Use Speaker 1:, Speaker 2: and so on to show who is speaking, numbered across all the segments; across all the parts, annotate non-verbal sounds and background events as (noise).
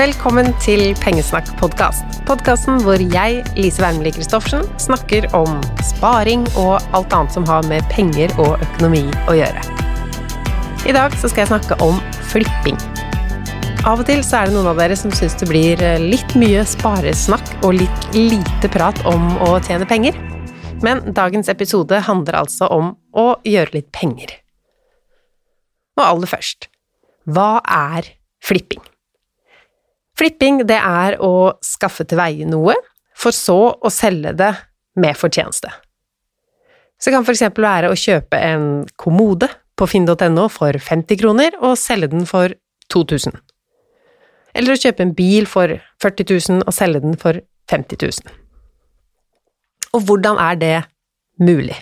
Speaker 1: Velkommen til Pengesnakk-podkast. Podkasten hvor jeg, Lise Wermelie Christoffersen, snakker om sparing og alt annet som har med penger og økonomi å gjøre. I dag så skal jeg snakke om flipping. Av og til så er det noen av dere som syns det blir litt mye sparesnakk og litt lite prat om å tjene penger. Men dagens episode handler altså om å gjøre litt penger. Og aller først, hva er flipping? Flipping, det er å skaffe til veie noe, for så å selge det med fortjeneste. Så det kan eksempel være å kjøpe en kommode på finn.no for 50 kroner og selge den for 2000. Eller å kjøpe en bil for 40 000 og selge den for 50 000. Og hvordan er det mulig?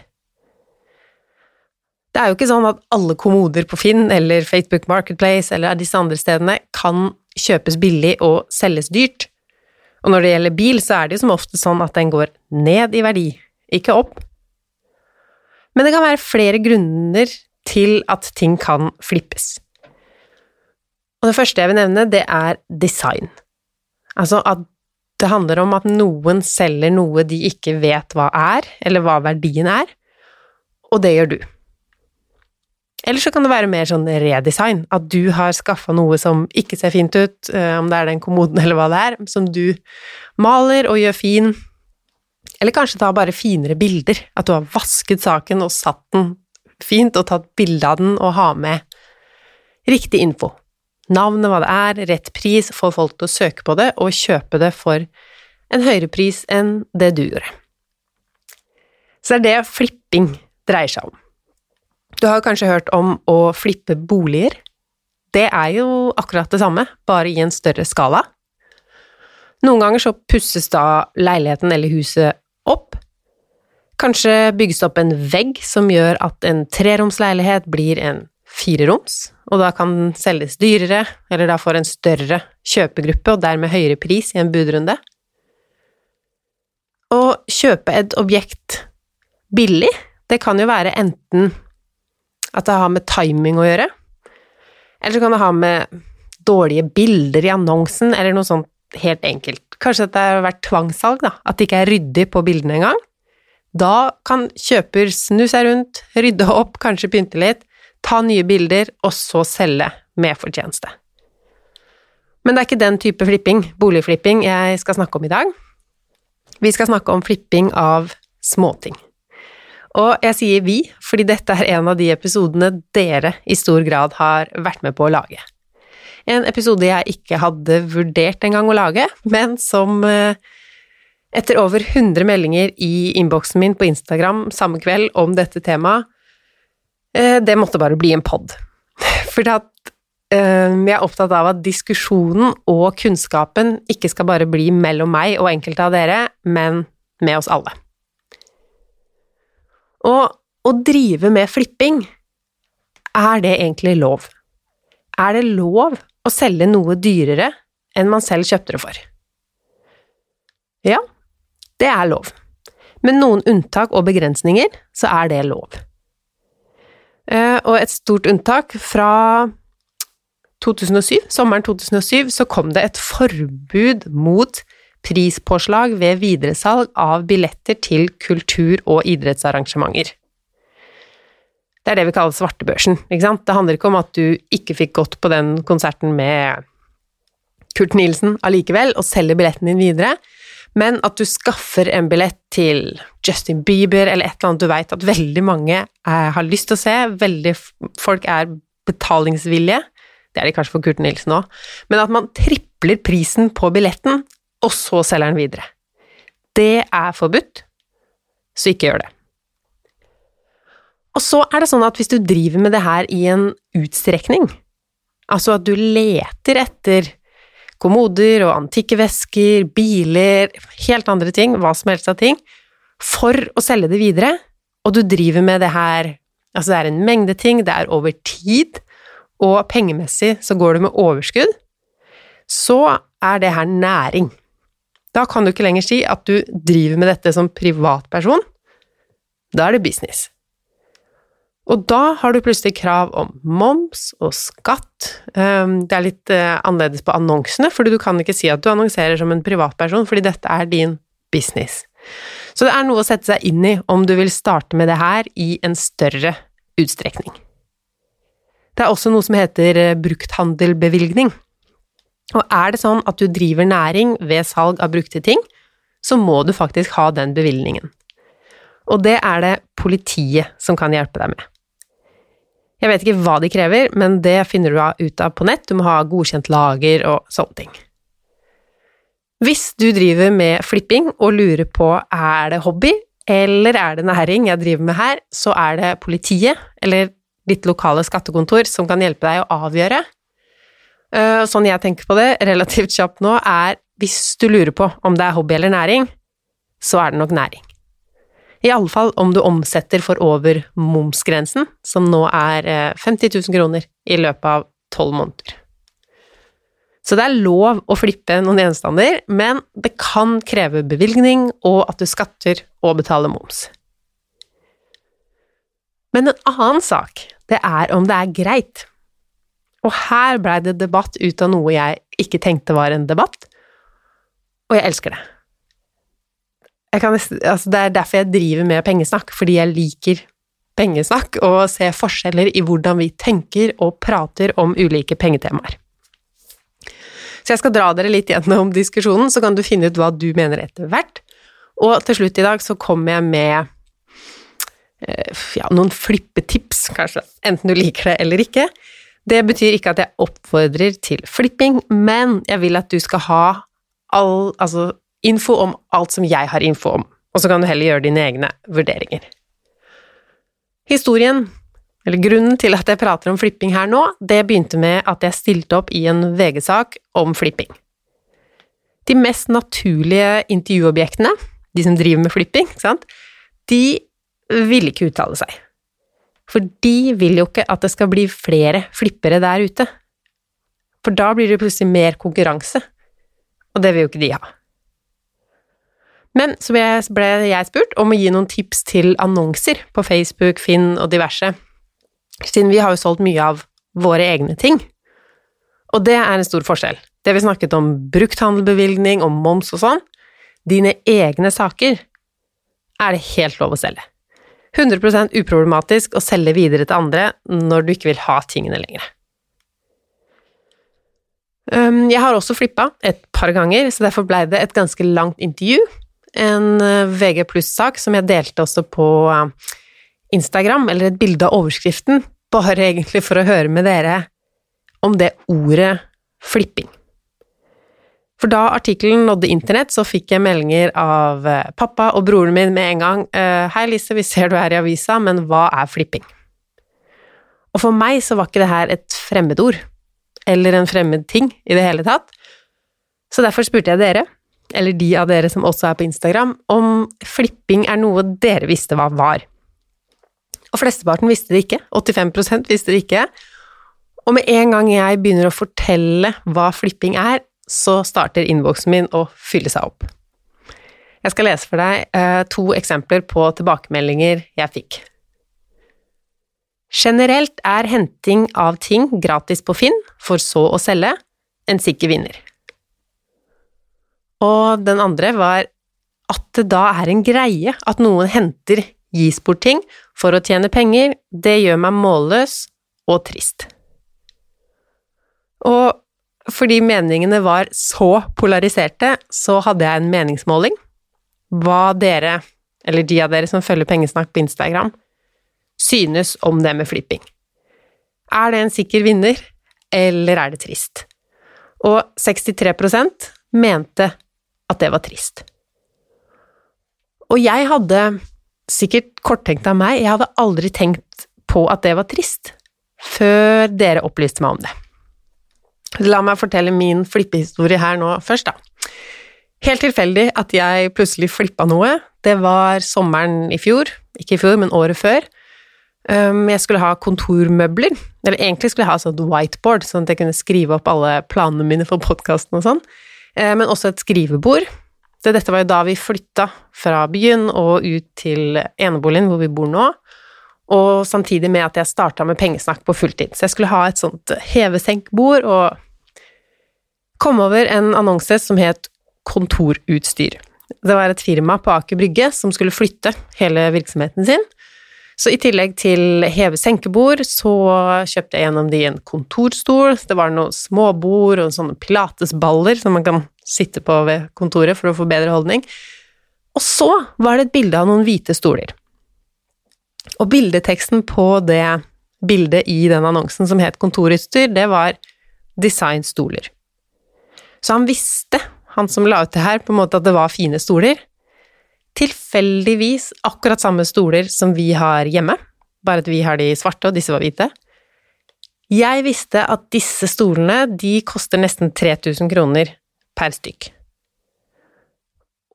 Speaker 1: Det er jo ikke sånn at alle kommoder på Finn eller Facebook Marketplace eller disse andre stedene kan kjøpes billig og selges dyrt. Og når det gjelder bil, så er det jo som ofte sånn at den går ned i verdi, ikke opp. Men det kan være flere grunner til at ting kan flippes. Og det første jeg vil nevne, det er design. Altså at det handler om at noen selger noe de ikke vet hva er, eller hva verdien er, og det gjør du. Eller så kan det være mer sånn redesign, at du har skaffa noe som ikke ser fint ut, eh, om det er den kommoden eller hva det er, som du maler og gjør fin. Eller kanskje ta bare finere bilder, at du har vasket saken og satt den fint og tatt bilde av den og ha med riktig info. Navnet, hva det er, rett pris, få folk til å søke på det og kjøpe det for en høyere pris enn det du gjorde. Så det er det flipping dreier seg om. Du har kanskje hørt om å flippe boliger. Det er jo akkurat det samme, bare i en større skala. Noen ganger så pusses da leiligheten eller huset opp. Kanskje bygges det opp en vegg som gjør at en treromsleilighet blir en fireroms, og da kan den selges dyrere, eller da får en større kjøpegruppe og dermed høyere pris i en budrunde. Å kjøpe et objekt billig, det kan jo være enten at det har med timing å gjøre. Eller så kan det ha med dårlige bilder i annonsen, eller noe sånt helt enkelt. Kanskje at det har vært tvangssalg, da, at det ikke er ryddig på bildene engang. Da kan kjøper snu seg rundt, rydde opp, kanskje pynte litt, ta nye bilder, og så selge med fortjeneste. Men det er ikke den type flipping, boligflipping, jeg skal snakke om i dag. Vi skal snakke om flipping av småting. Og jeg sier vi, fordi dette er en av de episodene dere i stor grad har vært med på å lage. En episode jeg ikke hadde vurdert engang å lage, men som eh, etter over 100 meldinger i innboksen min på Instagram samme kveld om dette temaet, eh, det måtte bare bli en pod. (laughs) For at eh, jeg er opptatt av at diskusjonen og kunnskapen ikke skal bare bli mellom meg og enkelte av dere, men med oss alle. Og å drive med flipping, er det egentlig lov? Er det lov å selge noe dyrere enn man selv kjøpte det for? Ja, det er lov. Med noen unntak og begrensninger så er det lov. Eh, og et stort unntak fra 2007, sommeren 2007, så kom det et forbud mot prispåslag ved videresalg av billetter til kultur- og idrettsarrangementer. Det er det vi kaller svartebørsen, ikke sant? Det handler ikke om at du ikke fikk gått på den konserten med Kurt Nilsen allikevel, og selger billetten din videre, men at du skaffer en billett til Justin Bieber eller et eller annet du veit at veldig mange er, har lyst til å se, veldig folk er betalingsvillige, det er de kanskje for Kurt Nilsen òg, men at man tripler prisen på billetten og så selger den videre. Det er forbudt, så ikke gjør det. Og så er det sånn at hvis du driver med det her i en utstrekning, altså at du leter etter kommoder og antikke vesker, biler, helt andre ting, hva som helst av ting, for å selge det videre, og du driver med det her Altså, det er en mengde ting, det er over tid, og pengemessig så går du med overskudd, så er det her næring. Da kan du ikke lenger si at du driver med dette som privatperson. Da er det business. Og da har du plutselig krav om moms og skatt. Um, det er litt uh, annerledes på annonsene, fordi du kan ikke si at du annonserer som en privatperson, fordi dette er din business. Så det er noe å sette seg inn i om du vil starte med det her i en større utstrekning. Det er også noe som heter uh, brukthandelbevilgning. Og er det sånn at du driver næring ved salg av brukte ting, så må du faktisk ha den bevilgningen. Og det er det politiet som kan hjelpe deg med. Jeg vet ikke hva de krever, men det finner du ut av på nett, du må ha godkjent lager og sånne ting. Hvis du driver med flipping og lurer på er det hobby eller er det næring jeg driver med her, så er det politiet eller ditt lokale skattekontor som kan hjelpe deg å avgjøre. Eh, sånn jeg tenker på det relativt kjapt nå, er hvis du lurer på om det er hobby eller næring, så er det nok næring. I alle fall om du omsetter for over momsgrensen, som nå er 50 eh, 000 kroner i løpet av tolv måneder. Så det er lov å flippe noen gjenstander, men det kan kreve bevilgning og at du skatter og betaler moms. Men en annen sak, det er om det er greit. Og her blei det debatt ut av noe jeg ikke tenkte var en debatt, og jeg elsker det kan, altså det er derfor jeg driver med pengesnakk, fordi jeg liker pengesnakk og ser forskjeller i hvordan vi tenker og prater om ulike pengetemaer. Så jeg skal dra dere litt gjennom diskusjonen, så kan du finne ut hva du mener etter hvert. Og til slutt i dag så kommer jeg med eh, ja, noen flippetips, kanskje, enten du liker det eller ikke. Det betyr ikke at jeg oppfordrer til flipping, men jeg vil at du skal ha all, altså info om alt som jeg har info om, og så kan du heller gjøre dine egne vurderinger. Historien, eller grunnen til at jeg prater om flipping her nå, det begynte med at jeg stilte opp i en VG-sak om flipping. De mest naturlige intervjuobjektene, de som driver med flipping, de ville ikke uttale seg. For de vil jo ikke at det skal bli flere flippere der ute. For da blir det plutselig mer konkurranse, og det vil jo ikke de ha. Men så ble jeg spurt om å gi noen tips til annonser på Facebook, Finn og diverse, siden vi har jo solgt mye av våre egne ting. Og det er en stor forskjell. Det vi snakket om brukthandelbevilgning, om moms og sånn, dine egne saker er det helt lov å selge. 100% uproblematisk å selge videre til andre når du ikke vil ha tingene lenger. Um, jeg har også flippa et par ganger, så derfor blei det et ganske langt intervju en eh, VG pluss-sak som jeg delte også på eh, Instagram, eller et bilde av overskriften, bare (laughs) egentlig for å høre med dere om det ordet flipping. For da artikkelen nådde internett, så fikk jeg meldinger av eh, pappa og broren min med en gang. 'Hei, Lise, vi ser du er i avisa, men hva er flipping?' Og for meg så var ikke det her et fremmedord, eller en fremmed ting i det hele tatt. Så derfor spurte jeg dere, eller de av dere som også er på Instagram, om flipping er noe dere visste hva var. Og flesteparten visste det ikke, 85 visste det ikke. Og med en gang jeg begynner å fortelle hva flipping er, så starter innboksen min å fylle seg opp. Jeg skal lese for deg eh, to eksempler på tilbakemeldinger jeg fikk. Generelt er henting av ting gratis på Finn, for så å selge, en sikker vinner. Og den andre var at det da er en greie at noen henter gis bort ting for å tjene penger, det gjør meg målløs og trist. Og fordi meningene var så polariserte, så hadde jeg en meningsmåling. Hva dere, eller de av dere som følger Pengesnakk på Instagram, synes om det med flipping. Er det en sikker vinner, eller er det trist? Og 63% mente at det var trist. Og jeg hadde, sikkert korttenkt av meg, jeg hadde aldri tenkt på at det var trist, før dere opplyste meg om det. La meg fortelle min flippehistorie her nå først, da. Helt tilfeldig at jeg plutselig flippa noe. Det var sommeren i fjor, ikke i fjor, men året før. Um, jeg skulle ha kontormøbler, eller egentlig skulle jeg ha sånt whiteboard, sånn at jeg kunne skrive opp alle planene mine for podkasten og sånn. Eh, men også et skrivebord. Dette var jo da vi flytta fra byen og ut til eneboligen hvor vi bor nå. og samtidig med at jeg starta med pengesnakk på fulltid. Så jeg skulle ha et sånt heve-senk-bord, og kom over en annonse som het Kontorutstyr. Det var et firma på Aker Brygge som skulle flytte hele virksomheten sin. Så i tillegg til heve-senkebord, så kjøpte jeg gjennom de en kontorstol, det var noen småbord og sånne pilatesballer som man kan sitte på ved kontoret for å få bedre holdning. Og så var det et bilde av noen hvite stoler. Og bildeteksten på det bildet i den annonsen som het Kontorutstyr, det var designstoler. Så han visste, han som la ut det her, på en måte at det var fine stoler. Tilfeldigvis akkurat samme stoler som vi har hjemme, bare at vi har de svarte og disse var hvite. Jeg visste at disse stolene, de koster nesten 3000 kroner per stykk.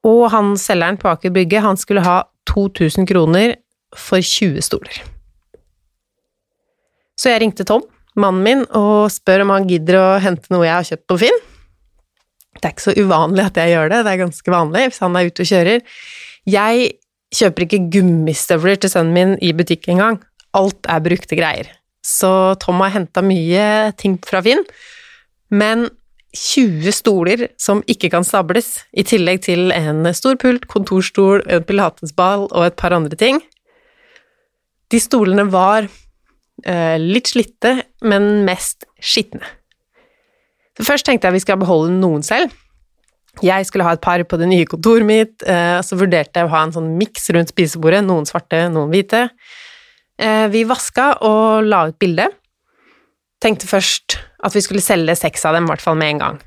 Speaker 1: Og han selgeren på Aker Brygge, han skulle ha 2000 kroner for 20 stoler. Så jeg ringte Tom, mannen min, og spør om han gidder å hente noe jeg har kjøpt på Finn. Det er ikke så uvanlig at jeg gjør det, det er ganske vanlig hvis han er ute og kjører. Jeg kjøper ikke gummistøvler til sønnen min i butikk engang. Alt er brukte greier. Så Tom har henta mye ting fra Finn, men 20 stoler som ikke kan stables, i tillegg til en stor pult, kontorstol, en pilatesball og et par andre ting, de stolene var eh, litt slitte, men mest skitne. Så først tenkte jeg vi skal beholde noen selv. Jeg skulle ha et par på det nye kontoret mitt, eh, så vurderte jeg å ha en sånn miks rundt spisebordet, noen svarte, noen hvite. Eh, vi vaska og la ut bilde. Tenkte først at vi skulle selge seks av dem, i hvert fall med en gang.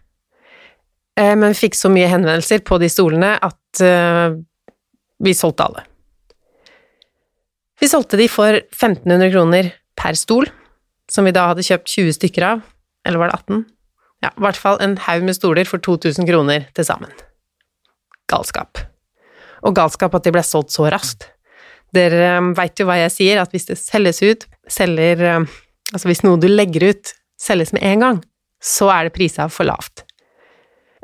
Speaker 1: Eh, men vi fikk så mye henvendelser på de stolene at vi solgte alle. Vi solgte de for 1500 kroner per stol, som vi da hadde kjøpt 20 stykker av, eller var det 18? Ja, i hvert fall en haug med stoler for 2000 kroner til sammen. Galskap. Og galskap at de ble solgt så raskt. Dere um, veit jo hva jeg sier, at hvis det selges ut, selger um, Altså hvis noe du legger ut, selges med en gang, så er det prisa for lavt.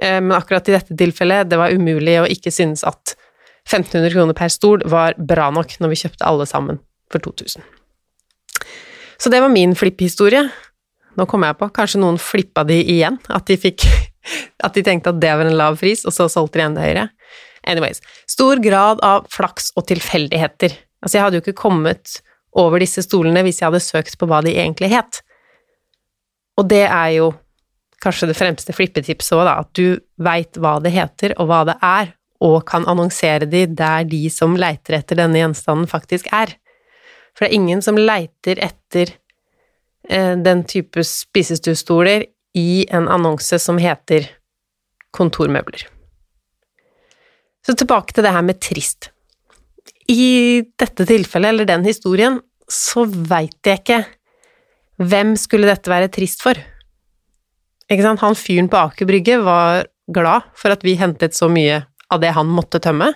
Speaker 1: Eh, men akkurat i dette tilfellet, det var umulig å ikke synes at 1500 kroner per stol var bra nok når vi kjøpte alle sammen for 2000. Så det var min flipphistorie. Nå kommer jeg på, kanskje noen flippa de igjen, at de fikk (laughs) At de tenkte at det var en lav pris, og så solgte de enda høyere. Anyways, stor grad av flaks og tilfeldigheter. Altså, jeg hadde jo ikke kommet over disse stolene hvis jeg hadde søkt på hva de egentlig het. Og det er jo kanskje det fremste flippetipset òg, da, at du veit hva det heter og hva det er, og kan annonsere de der de som leiter etter denne gjenstanden, faktisk er. For det er ingen som leiter etter den type spisestuestoler i en annonse som heter kontormøbler. Så tilbake til det her med trist. I dette tilfellet, eller den historien, så veit jeg ikke hvem skulle dette være trist for. Ikke sant, han fyren på Aker Brygge var glad for at vi hentet så mye av det han måtte tømme.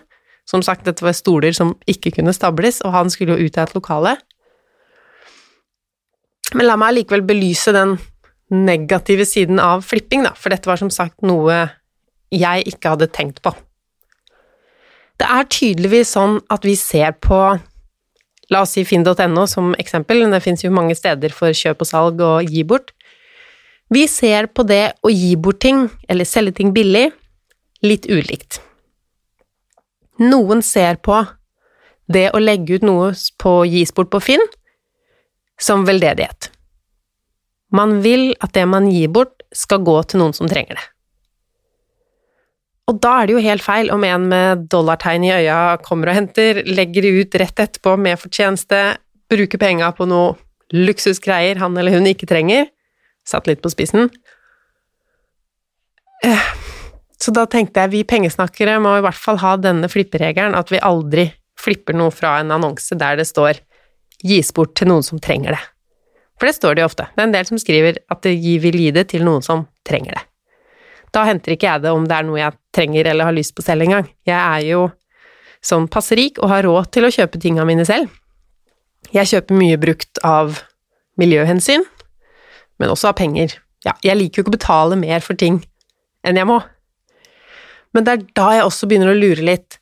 Speaker 1: Som sagt, dette var stoler som ikke kunne stables, og han skulle jo ut av et lokale. Men la meg likevel belyse den negative siden av flipping, da, for dette var som sagt noe jeg ikke hadde tenkt på. Det er tydeligvis sånn at vi ser på La oss si finn.no som eksempel, det fins jo mange steder for kjøp og salg og gi bort. Vi ser på det å gi bort ting, eller selge ting billig, litt ulikt. Noen ser på det å legge ut noe på gis bort på Finn som veldedighet. Man vil at det man gir bort, skal gå til noen som trenger det. Og da er det jo helt feil om en med dollartegn i øya kommer og henter, legger det ut rett etterpå med fortjeneste, bruker penga på noe luksusgreier han eller hun ikke trenger. Satt litt på spissen. Eh, så da tenkte jeg vi pengesnakkere må i hvert fall ha denne flipperegelen, at vi aldri flipper noe fra en annonse der det står 'gis bort til noen som trenger det'. For det står det jo ofte. Det er en del som skriver at de vil gi det til noen som trenger det. Da henter ikke jeg det om det er noe jeg trenger eller har lyst på selv engang. Jeg er jo sånn passe rik og har råd til å kjøpe tinga mine selv. Jeg kjøper mye brukt av miljøhensyn, men også av penger. Ja, jeg liker jo ikke å betale mer for ting enn jeg må. Men det er da jeg også begynner å lure litt,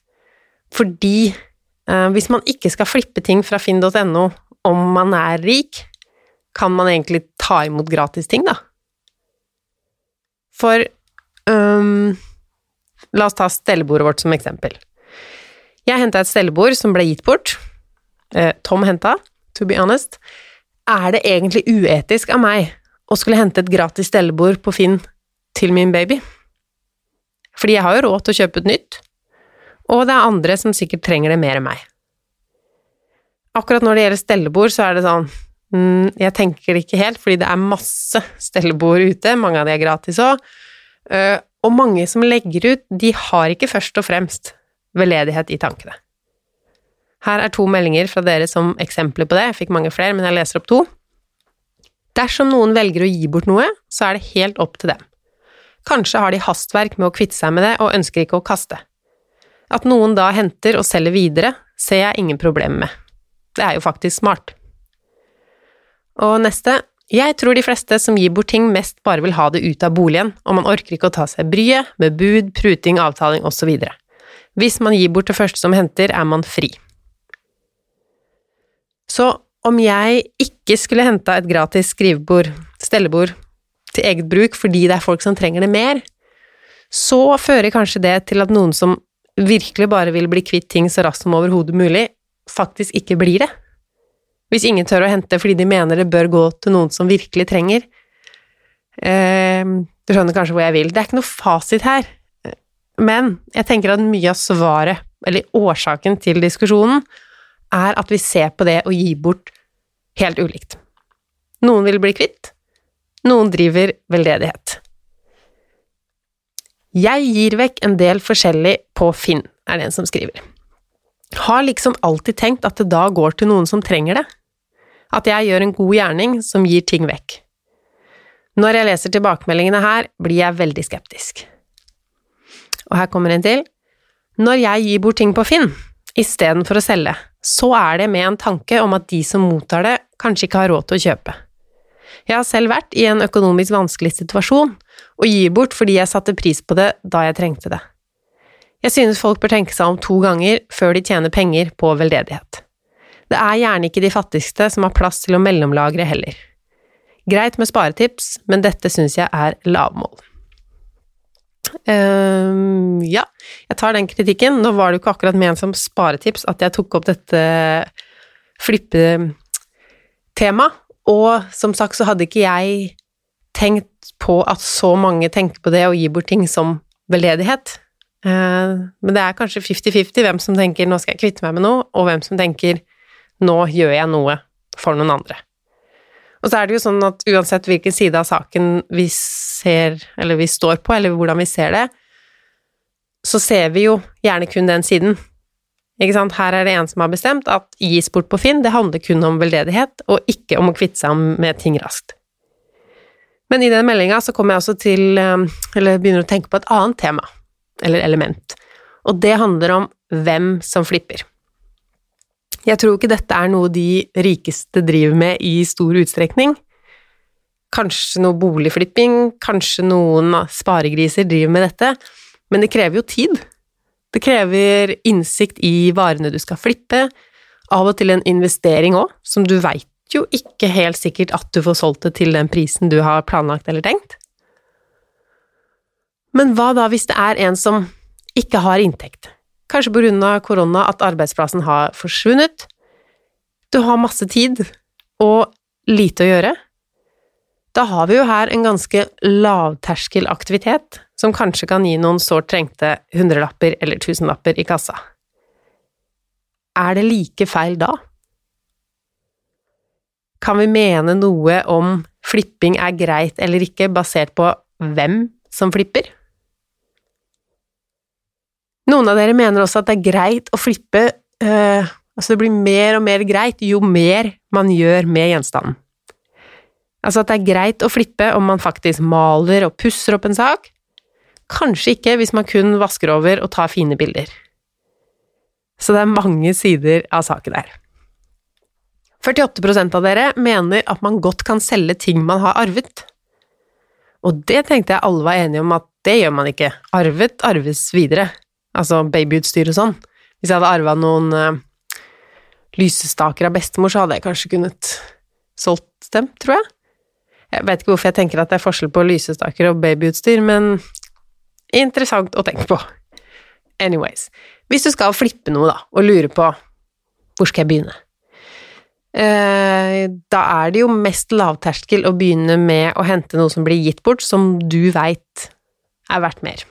Speaker 1: fordi hvis man ikke skal flippe ting fra finn.no om man er rik, kan man egentlig ta imot gratis ting, da? For um, La oss ta stellebordet vårt som eksempel. Jeg henta et stellebord som ble gitt bort. Eh, Tom henta, to be honest. Er det egentlig uetisk av meg å skulle hente et gratis stellebord på Finn til min baby? Fordi jeg har jo råd til å kjøpe et nytt, og det er andre som sikkert trenger det mer enn meg. Akkurat når det gjelder stellebord, så er det sånn mm, Jeg tenker det ikke helt, fordi det er masse stellebord ute, mange av de er gratis òg, uh, og mange som legger ut, de har ikke først og fremst veldedighet i tankene. Her er to meldinger fra dere som eksempler på det, jeg fikk mange flere, men jeg leser opp to. Dersom noen velger å gi bort noe, så er det helt opp til dem. Kanskje har de hastverk med å kvitte seg med det og ønsker ikke å kaste. At noen da henter og selger videre, ser jeg ingen problemer med. Det er jo faktisk smart. Og neste, jeg tror de fleste som gir bort ting, mest bare vil ha det ut av boligen, og man orker ikke å ta seg bryet med bud, pruting, avtaling osv. Hvis man gir bort det første som henter, er man fri. Så om jeg ikke skulle henta et gratis skrivebord, stellebord, til eget bruk fordi det er folk som trenger det mer, så fører kanskje det til at noen som virkelig bare vil bli kvitt ting så raskt som overhodet mulig, faktisk ikke blir det. Hvis ingen tør å hente fordi de mener det bør gå til noen som virkelig trenger. Eh, du skjønner kanskje hvor jeg vil. Det er ikke noe fasit her, men jeg tenker at mye av svaret, eller årsaken til diskusjonen, er at vi ser på det å gi bort helt ulikt. Noen vil bli kvitt, noen driver veldedighet. Jeg gir vekk en del forskjellig på Finn, er det en som skriver. Har liksom alltid tenkt at det da går til noen som trenger det at jeg gjør en god gjerning som gir ting vekk. Når jeg leser tilbakemeldingene her, blir jeg veldig skeptisk. Og her kommer en til. Når jeg gir bort ting på Finn, istedenfor å selge, så er det med en tanke om at de som mottar det, kanskje ikke har råd til å kjøpe. Jeg har selv vært i en økonomisk vanskelig situasjon, og gir bort fordi jeg satte pris på det da jeg trengte det. Jeg synes folk bør tenke seg om to ganger før de tjener penger på veldedighet. Det er gjerne ikke de fattigste som har plass til å mellomlagre heller. Greit med sparetips, men dette synes jeg er lavmål. Um, ja, jeg tar den kritikken. Nå var det jo ikke akkurat ment som sparetips at jeg tok opp dette flippetemaet, og som sagt så hadde ikke jeg tenkt på at så mange tenker på det å gi bort ting som veldedighet. Uh, men det er kanskje 50-50 hvem som tenker 'nå skal jeg kvitte meg med noe', og hvem som tenker nå gjør jeg noe for noen andre. Og så er det jo sånn at uansett hvilken side av saken vi ser, eller vi står på, eller hvordan vi ser det, så ser vi jo gjerne kun den siden. Ikke sant? Her er det en som har bestemt at gis bort på Finn, det handler kun om veldedighet, og ikke om å kvitte seg med ting raskt. Men i den meldinga så kommer jeg også til, eh, eller begynner å tenke på et annet tema, eller element, og det handler om hvem som flipper. Jeg tror ikke dette er noe de rikeste driver med i stor utstrekning. Kanskje noe boligflipping, kanskje noen sparegriser driver med dette, men det krever jo tid. Det krever innsikt i varene du skal flippe, av og til en investering òg, som du veit jo ikke helt sikkert at du får solgt det til den prisen du har planlagt eller tenkt. Men hva da hvis det er en som ikke har inntekt? Kanskje på grunn av korona at arbeidsplassen har forsvunnet. Du har masse tid og lite å gjøre. Da har vi jo her en ganske lavterskel aktivitet som kanskje kan gi noen sårt trengte hundrelapper eller tusenlapper i kassa. Er det like feil da? Kan vi mene noe om flipping er greit eller ikke, basert på hvem som flipper? Noen av dere mener også at det er greit å flippe øh, Altså, det blir mer og mer greit jo mer man gjør med gjenstanden. Altså at det er greit å flippe om man faktisk maler og pusser opp en sak. Kanskje ikke hvis man kun vasker over og tar fine bilder. Så det er mange sider av saken her. 48% av dere mener at man godt kan selge ting man har arvet. Og det tenkte jeg alle var enige om at det gjør man ikke. Arvet arves videre altså babyutstyr og sånn. Hvis jeg hadde arva noen uh, lysestaker av bestemor, så hadde jeg kanskje kunnet solgt dem, tror jeg. Jeg vet ikke hvorfor jeg tenker at det er forskjell på lysestaker og babyutstyr, men interessant å tenke på. Anyways. Hvis du skal flippe noe, da, og lurer på hvor skal jeg begynne, eh, da er det jo mest lavterskel å begynne med å hente noe som blir gitt bort, som du veit er verdt mer.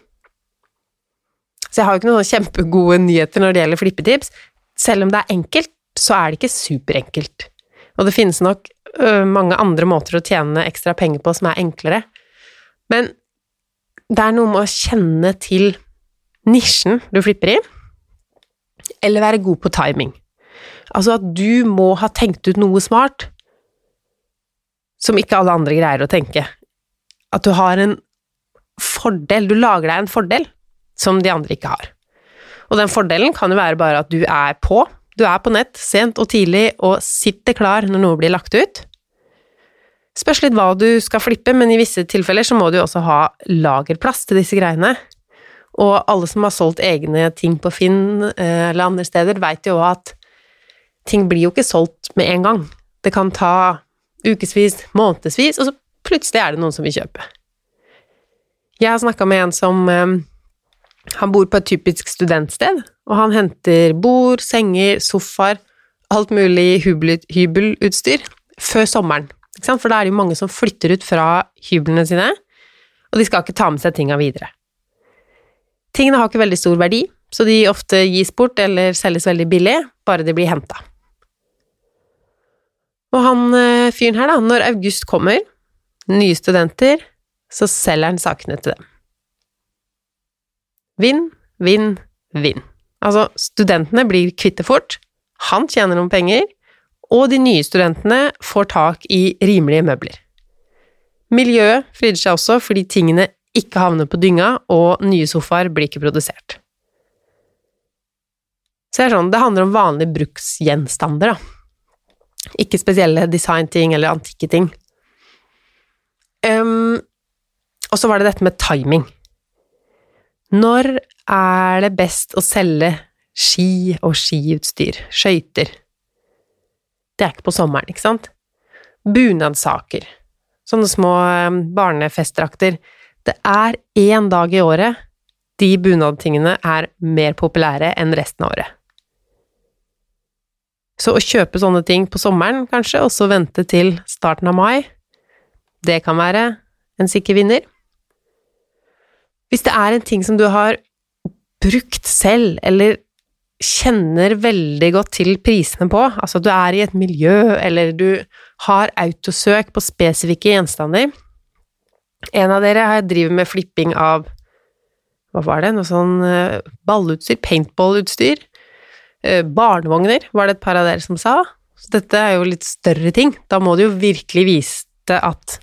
Speaker 1: Så jeg har jo ikke noen kjempegode nyheter når det gjelder flippetips. Selv om det er enkelt, så er det ikke superenkelt. Og det finnes nok mange andre måter å tjene ekstra penger på som er enklere. Men det er noe med å kjenne til nisjen du flipper i, eller være god på timing. Altså at du må ha tenkt ut noe smart som ikke alle andre greier å tenke. At du har en fordel, du lager deg en fordel som de andre ikke har. Og den fordelen kan jo være bare at du er på, du er på nett sent og tidlig og sitter klar når noe blir lagt ut. Spørs litt hva du skal flippe, men i visse tilfeller så må du jo også ha lagerplass til disse greiene. Og alle som har solgt egne ting på Finn eh, eller andre steder, veit jo at ting blir jo ikke solgt med en gang. Det kan ta ukevis, månedsvis, og så plutselig er det noen som vil kjøpe. Jeg har snakka med en som eh, Han bor på et typisk studentsted, og han henter bord, senger, sofaer, alt mulig hybelutstyr før sommeren. For da er det jo mange som flytter ut fra hyblene sine, og de skal ikke ta med seg tinga videre. Tingene har ikke veldig stor verdi, så de ofte gis bort eller selges veldig billig, bare de blir henta. Og han eh, fyren her, da, når august kommer, nye studenter, så selger han sakene til dem. Vinn, vinn, vinn. Altså, studentene blir kvitt fort, han tjener noen penger, og de nye studentene får tak i rimelige møbler. Miljøet fryder seg også fordi tingene ikke havner på dynga, og nye sofaer blir ikke produsert. Så det er sånn, det handler om vanlige bruksgjenstander, da. Ikke spesielle designting eller antikke ting. Um, og så var det dette med timing. Når er det best å selge ski og skiutstyr, skøyter? Det er ikke på sommeren, ikke sant? Bunadsaker, sånne små barnefestdrakter, det er én dag i året de bunadtingene er mer populære enn resten av året. Så å kjøpe sånne ting på sommeren, kanskje, og så vente til starten av mai, det kan være en sikker vinner. Hvis det er en ting som du har brukt selv, eller kjenner veldig godt til prisene på, altså du er i et miljø, eller du har autosøk på spesifikke gjenstander, en av dere driver med flipping av Hva var det? Noe sånn uh, ballutstyr? Paintballutstyr? Uh, barnevogner, var det et par av dere som sa. Så dette er jo litt større ting. Da må du jo virkelig vise at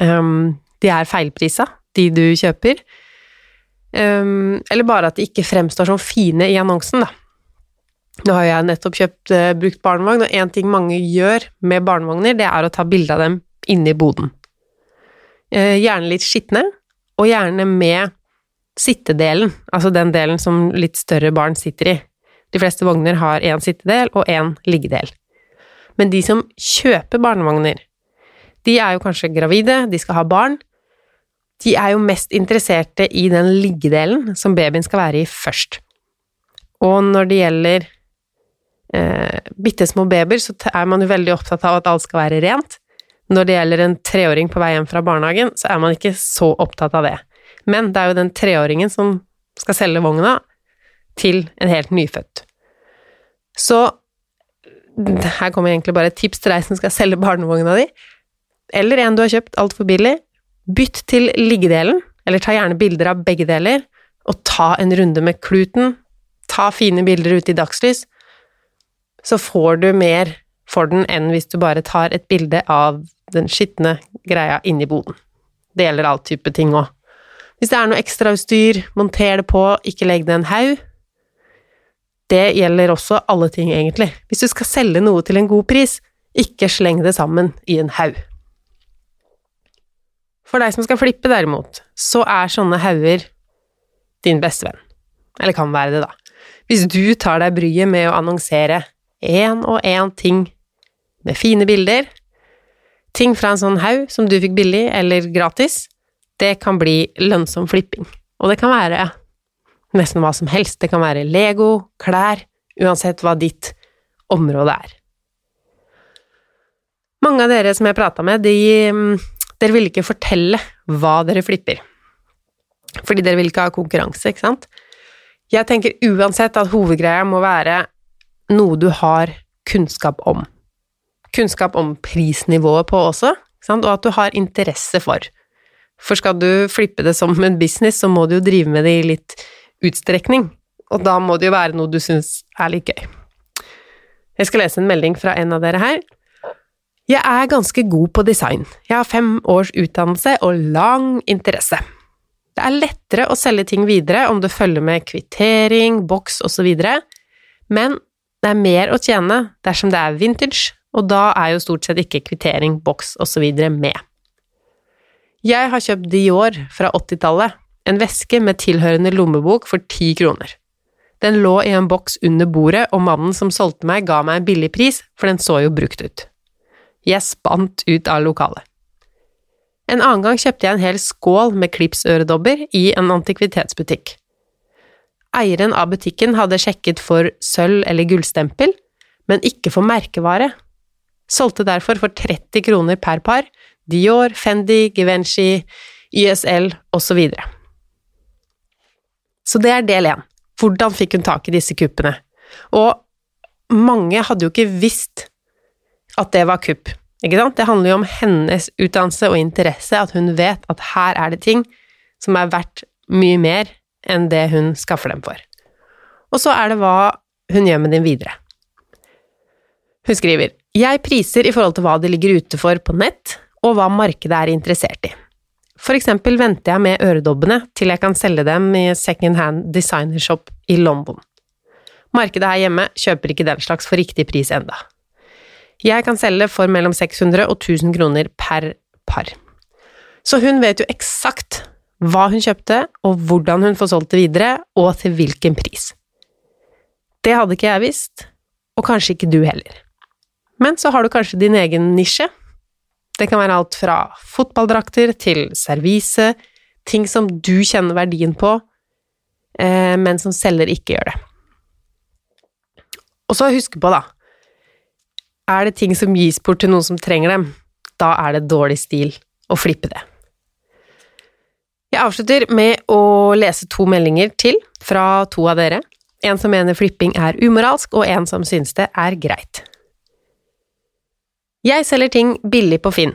Speaker 1: um, de er feilprisa, de du kjøper. Um, eller bare at de ikke fremstår som fine i annonsen, da. Nå har jeg nettopp kjøpt uh, brukt barnevogn, og én ting mange gjør med barnevogner, det er å ta bilde av dem inne i boden. Uh, gjerne litt skitne, og gjerne med sittedelen, altså den delen som litt større barn sitter i. De fleste vogner har én sittedel og én liggedel. Men de som kjøper barnevogner, de er jo kanskje gravide, de skal ha barn. De er jo mest interesserte i den liggedelen som babyen skal være i først. Og når det gjelder bitte små babyer, så er man jo veldig opptatt av at alt skal være rent. Når det gjelder en treåring på vei hjem fra barnehagen, så er man ikke så opptatt av det. Men det er jo den treåringen som skal selge vogna til en helt nyfødt. Så her kommer egentlig bare et tips til deg som skal selge barnevogna di, eller en du har kjøpt altfor billig. Bytt til liggedelen, eller ta gjerne bilder av begge deler, og ta en runde med kluten. Ta fine bilder ute i dagslys, så får du mer for den enn hvis du bare tar et bilde av den skitne greia inni boden. Det gjelder all type ting òg. Hvis det er noe ekstrautstyr, monter det på, ikke legg det en haug. Det gjelder også alle ting, egentlig. Hvis du skal selge noe til en god pris, ikke sleng det sammen i en haug. For deg som skal flippe, derimot, så er sånne hauger din beste venn. Eller kan være det, da. Hvis du tar deg bryet med å annonsere én og én ting med fine bilder, ting fra en sånn haug som du fikk billig eller gratis, det kan bli lønnsom flipping. Og det kan være nesten hva som helst. Det kan være Lego, klær, uansett hva ditt område er. Mange av dere som jeg prata med, de, mm, dere vil ikke fortelle hva dere flipper. Fordi dere vil ikke ha konkurranse, ikke sant? Jeg tenker uansett at hovedgreia må være noe du har kunnskap om. Kunnskap om prisnivået på også, og at du har interesse for. For skal du flippe det som en business, så må du jo drive med det i litt utstrekning, og da må det jo være noe du syns er litt gøy. Jeg skal lese en melding fra en av dere her. Jeg er ganske god på design. Jeg har fem års utdannelse og lang interesse. Det er lettere å selge ting videre om det følger med kvittering, boks osv., men det er mer å tjene dersom det er vintage, og da er jo stort sett ikke kvittering, boks osv. med. Jeg har kjøpt Dior fra 80-tallet, en veske med tilhørende lommebok for ti kroner. Den lå i en boks under bordet, og mannen som solgte meg, ga meg en billig pris, for den så jo brukt ut. Jeg spant ut av lokalet. En annen gang kjøpte jeg en hel skål med klipsøredobber i en antikvitetsbutikk. Eieren av butikken hadde sjekket for sølv- eller gullstempel, men ikke for merkevare. Solgte derfor for 30 kroner per par, Dior, Fendi, Givenchy, YSL osv. Så, så det er del én. Hvordan fikk hun tak i disse kuppene? Og mange hadde jo ikke visst at det var kupp, ikke sant? Det handler jo om hennes utdannelse og interesse, at hun vet at her er det ting som er verdt mye mer enn det hun skaffer dem for. Og så er det hva hun gjør med dem videre. Hun skriver Jeg priser i forhold til hva det ligger ute for på nett, og hva markedet er interessert i. For eksempel venter jeg med øredobbene til jeg kan selge dem i second hand designershop i London. Markedet her hjemme kjøper ikke den slags for riktig pris enda. Jeg kan selge for mellom 600 og 1000 kroner per par. Så hun vet jo eksakt hva hun kjøpte, og hvordan hun får solgt det videre, og til hvilken pris. Det hadde ikke jeg visst, og kanskje ikke du heller. Men så har du kanskje din egen nisje, det kan være alt fra fotballdrakter til servise, ting som du kjenner verdien på, eh, men som selger ikke gjør det. Og så husk på, da, er det ting som gis bort til noen som trenger dem, da er det dårlig stil å flippe det. Jeg avslutter med å lese to meldinger til fra to av dere. En som mener flipping er umoralsk, og en som synes det er greit. Jeg selger ting billig på Finn,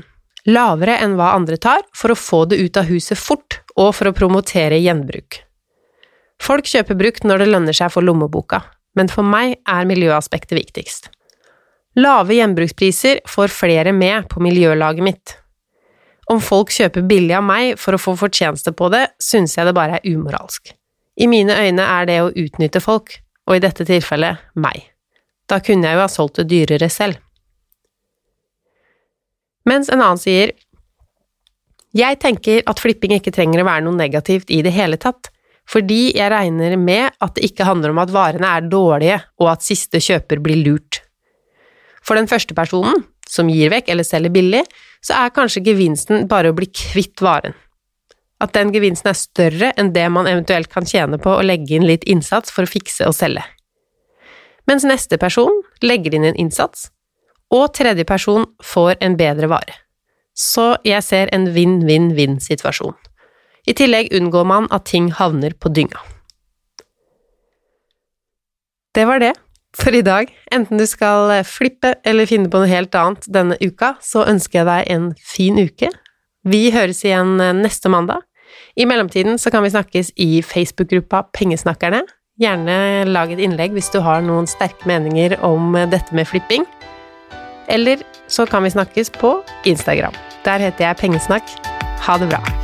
Speaker 1: lavere enn hva andre tar, for å få det ut av huset fort og for å promotere gjenbruk. Folk kjøper brukt når det lønner seg for lommeboka, men for meg er miljøaspektet viktigst. Lave gjenbrukspriser får flere med på miljølaget mitt. Om folk kjøper billig av meg for å få fortjeneste på det, synes jeg det bare er umoralsk. I mine øyne er det å utnytte folk, og i dette tilfellet meg. Da kunne jeg jo ha solgt det dyrere selv. Mens en annen sier Jeg tenker at flipping ikke trenger å være noe negativt i det hele tatt, fordi jeg regner med at det ikke handler om at varene er dårlige og at siste kjøper blir lurt. For den første personen, som gir vekk eller selger billig, så er kanskje gevinsten bare å bli kvitt varen. At den gevinsten er større enn det man eventuelt kan tjene på å legge inn litt innsats for å fikse og selge. Mens neste person legger inn en innsats, og tredje person får en bedre vare. Så jeg ser en vinn-vinn-vinn-situasjon. I tillegg unngår man at ting havner på dynga. Det var det for i dag. Enten du skal flippe eller finne på noe helt annet denne uka, så ønsker jeg deg en fin uke. Vi høres igjen neste mandag. I mellomtiden så kan vi snakkes i Facebook-gruppa Pengesnakkerne. Gjerne lag et innlegg hvis du har noen sterke meninger om dette med flipping. Eller så kan vi snakkes på Instagram. Der heter jeg Pengesnakk. Ha det bra.